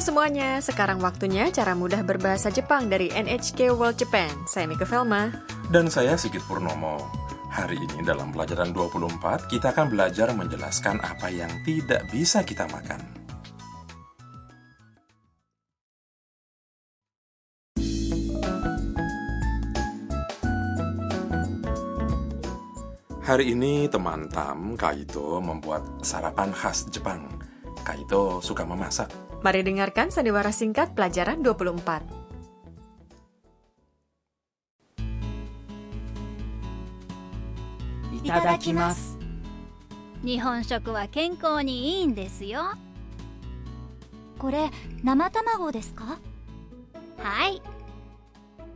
Semuanya, sekarang waktunya cara mudah berbahasa Jepang dari NHK World Japan. Saya Mika Velma. Dan saya Sigit Purnomo. Hari ini dalam pelajaran 24, kita akan belajar menjelaskan apa yang tidak bisa kita makan. Hari ini teman Tam, Kaito, membuat sarapan khas Jepang. Kaito suka memasak. Mari dengarkan sandiwara singkat pelajaran 24. いただきます日本食は健康にいいんですよ。これ生卵ですか？はい。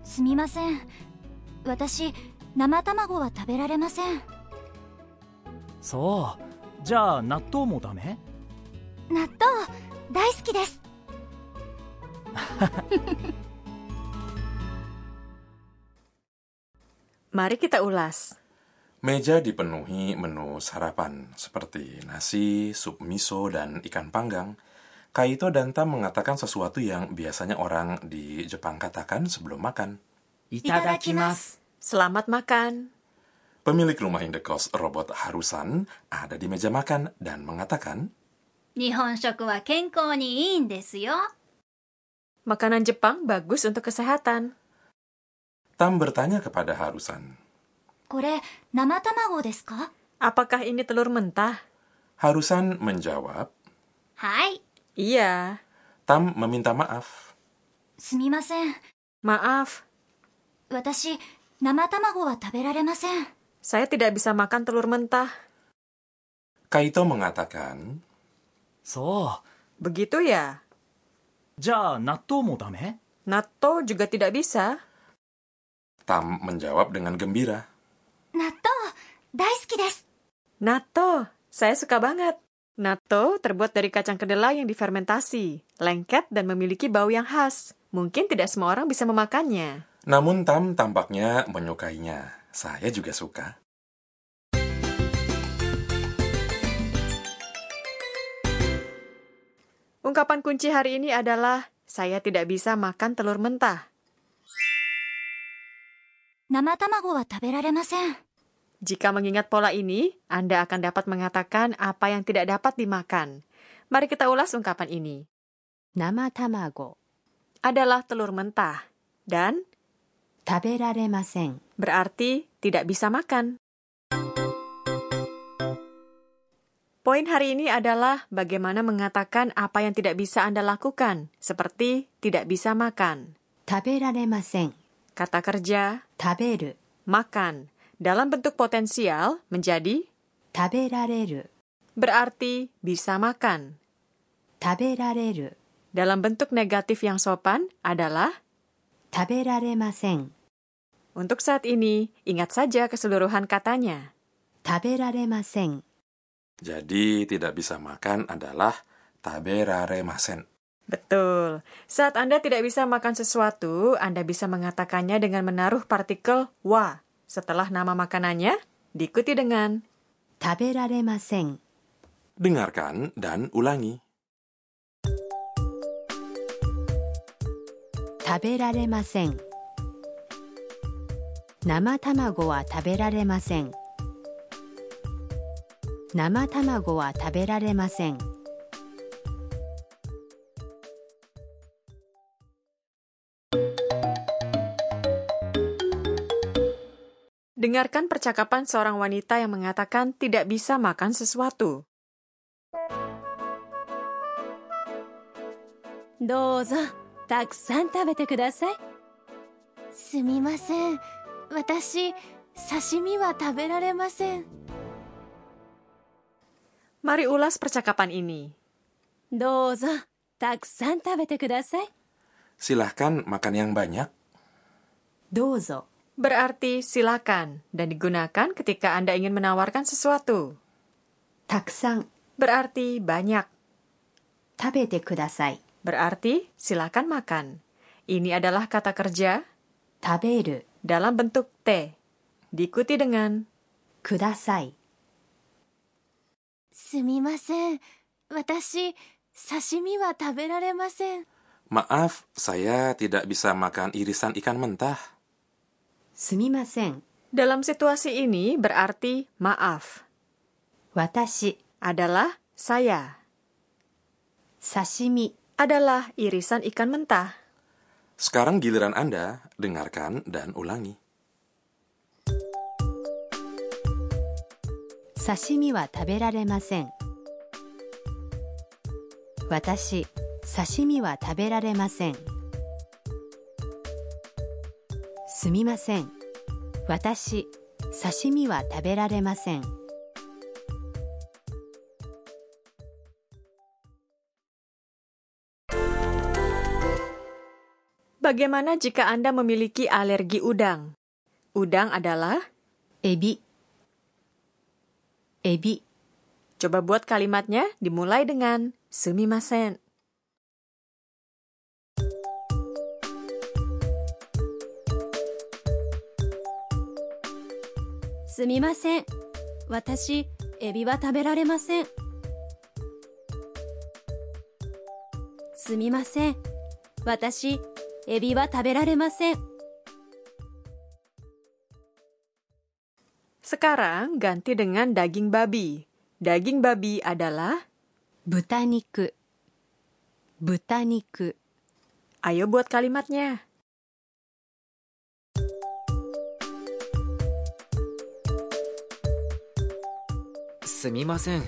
すみません。私生卵は食べられません。そう。じゃあ納豆もダメ？納豆大好きです Mari kita ulas. Meja dipenuhi menu sarapan seperti nasi, sup miso, dan ikan panggang. Kaito dan Tam mengatakan sesuatu yang biasanya orang di Jepang katakan sebelum makan. いただきます Selamat makan. Pemilik rumah indekos robot Harusan ada di meja makan dan mengatakan, 日本食は健康にいいんですよ Makanan Jepang bagus untuk kesehatan. Tam bertanya kepada Harusan. これ生卵ですか Apakah ini telur mentah? Harusan menjawab, はい Iya. Tam meminta maaf. すみません Maaf, 私生卵は食べられません saya tidak bisa makan telur mentah. Kaito mengatakan, そ Begitu ya? うじゃあ納豆もダメ Natto juga tidak bisa. Tam menjawab dengan gembira. 納豆大好きです Natto, saya suka banget. Natto terbuat dari kacang kedelai yang difermentasi, lengket dan memiliki bau yang khas. Mungkin tidak semua orang bisa memakannya. Namun Tam tampaknya menyukainya. Saya juga suka. Ungkapan kunci hari ini adalah saya tidak bisa makan telur mentah. Jika mengingat pola ini, Anda akan dapat mengatakan apa yang tidak dapat dimakan. Mari kita ulas ungkapan ini. Nama tamago adalah telur mentah dan taberaremasen berarti tidak bisa makan. Poin hari ini adalah bagaimana mengatakan apa yang tidak bisa Anda lakukan, seperti tidak bisa makan. Taberaremasen. Kata kerja taberu, makan, dalam bentuk potensial menjadi taberareru. Berarti bisa makan. Taberareru. Dalam bentuk negatif yang sopan adalah taberaremasen. Untuk saat ini, ingat saja keseluruhan katanya. Taberaremasen. Jadi tidak bisa makan adalah taberaremasen. Betul. Saat Anda tidak bisa makan sesuatu, Anda bisa mengatakannya dengan menaruh partikel wa setelah nama makanannya, diikuti dengan 食べられません Dengarkan dan ulangi. 食べられません生卵は食べられません 生卵は食べられません Dengarkan percakapan seorang wanita yang mengatakan tidak bisa makan sesuatu. どうぞたくさん食べてくださいすみません私刺身は食べられません Mari ulas percakapan ini. Dozo, taksan tabete kudasai. Silahkan makan yang banyak. Dozo. Berarti silakan dan digunakan ketika Anda ingin menawarkan sesuatu. Taksan. Berarti banyak. Tabete kudasai. Berarti silakan makan. Ini adalah kata kerja taberu dalam bentuk te, Diikuti dengan kudasai. すみません私 刺身は食べられません Maaf, saya tidak bisa makan irisan ikan mentah. すみません Dalam situasi ini berarti maaf 私 adalah saya, 刺身 adalah irisan ikan mentah. Sekarang giliran Anda, dengarkan dan ulangi. 刺身は食べられません私刺身は食べられませんすみません私刺身は食べられません Bagaimana jika Anda memiliki alergi udang? Udang adalah エビ Ebi. Coba buat kalimatnya dimulai dengan sumimasen. Sumimasen. Watashi ebi wa taberaremasen. Sumimasen. Watashi ebi wa taberaremasen. Sekarang ganti dengan daging babi. Daging babi adalah butaniku. Butaniku. Ayo buat kalimatnya. Sumimasen.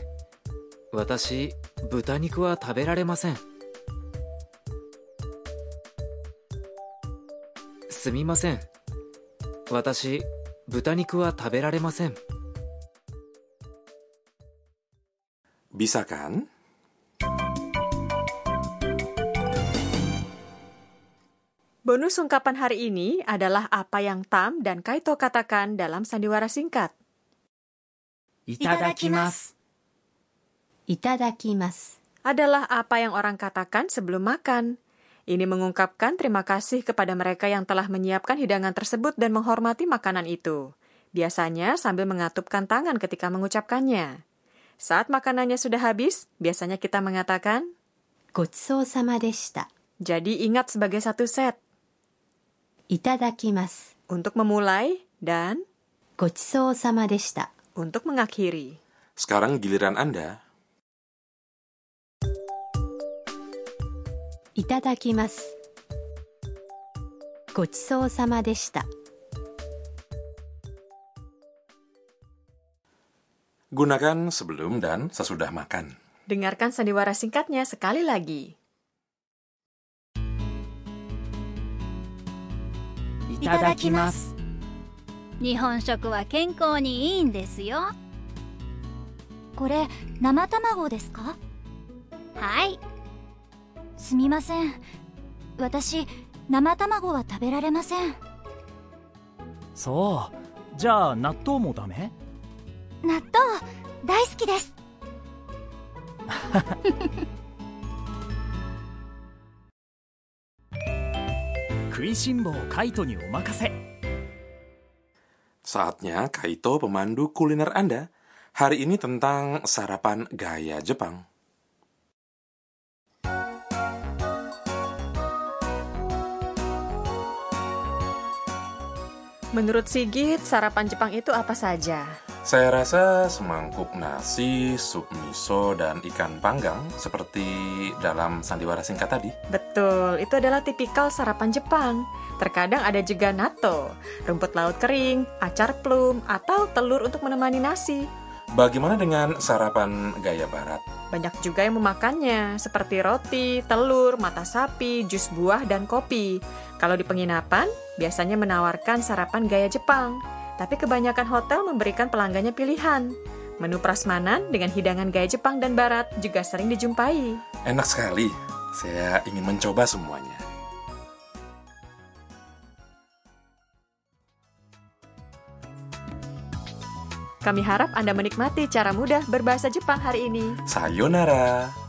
Watashi butaniku wa tabe raremasen. Sumimasen. Watashi は食べられませんすみません私豚肉は食べられません Bisa kan? Bonus ungkapan hari ini adalah apa yang Tam dan Kaito katakan dalam sandiwara singkat. いただきますいただきます Adalah apa yang orang katakan sebelum makan. Ini mengungkapkan terima kasih kepada mereka yang telah menyiapkan hidangan tersebut dan menghormati makanan itu. Biasanya sambil mengatupkan tangan ketika mengucapkannya. Saat makanannya sudah habis, biasanya kita mengatakan sama deshita. Jadi ingat sebagai satu set. Itadakimasu. Untuk memulai dan sama deshita. Untuk mengakhiri. Sekarang giliran Anda. いただきます。ごちそうさまでした。グナガンスブルームダンサスダマカン Dengarkan sandiwara singkatnya sekali lagi. これ生卵ですか？はい。すみません私生卵は食べられませんそうじゃあ納豆もダメ納豆大好きです食いしん坊カイトにお任せ Saatnya Kaito pemandu kuliner Anda. Hari ini tentang sarapan gaya Jepang. Menurut Sigit, sarapan Jepang itu apa saja? Saya rasa semangkuk nasi, sup miso, dan ikan panggang seperti dalam sandiwara singkat tadi. Betul, itu adalah tipikal sarapan Jepang. Terkadang ada juga natto, rumput laut kering, acar plum, atau telur untuk menemani nasi. Bagaimana dengan sarapan gaya barat? Banyak juga yang memakannya, seperti roti, telur, mata sapi, jus buah, dan kopi. Kalau di penginapan, biasanya menawarkan sarapan gaya Jepang. Tapi kebanyakan hotel memberikan pelanggannya pilihan. Menu prasmanan dengan hidangan gaya Jepang dan Barat juga sering dijumpai. Enak sekali. Saya ingin mencoba semuanya. Kami harap Anda menikmati cara mudah berbahasa Jepang hari ini. Sayonara.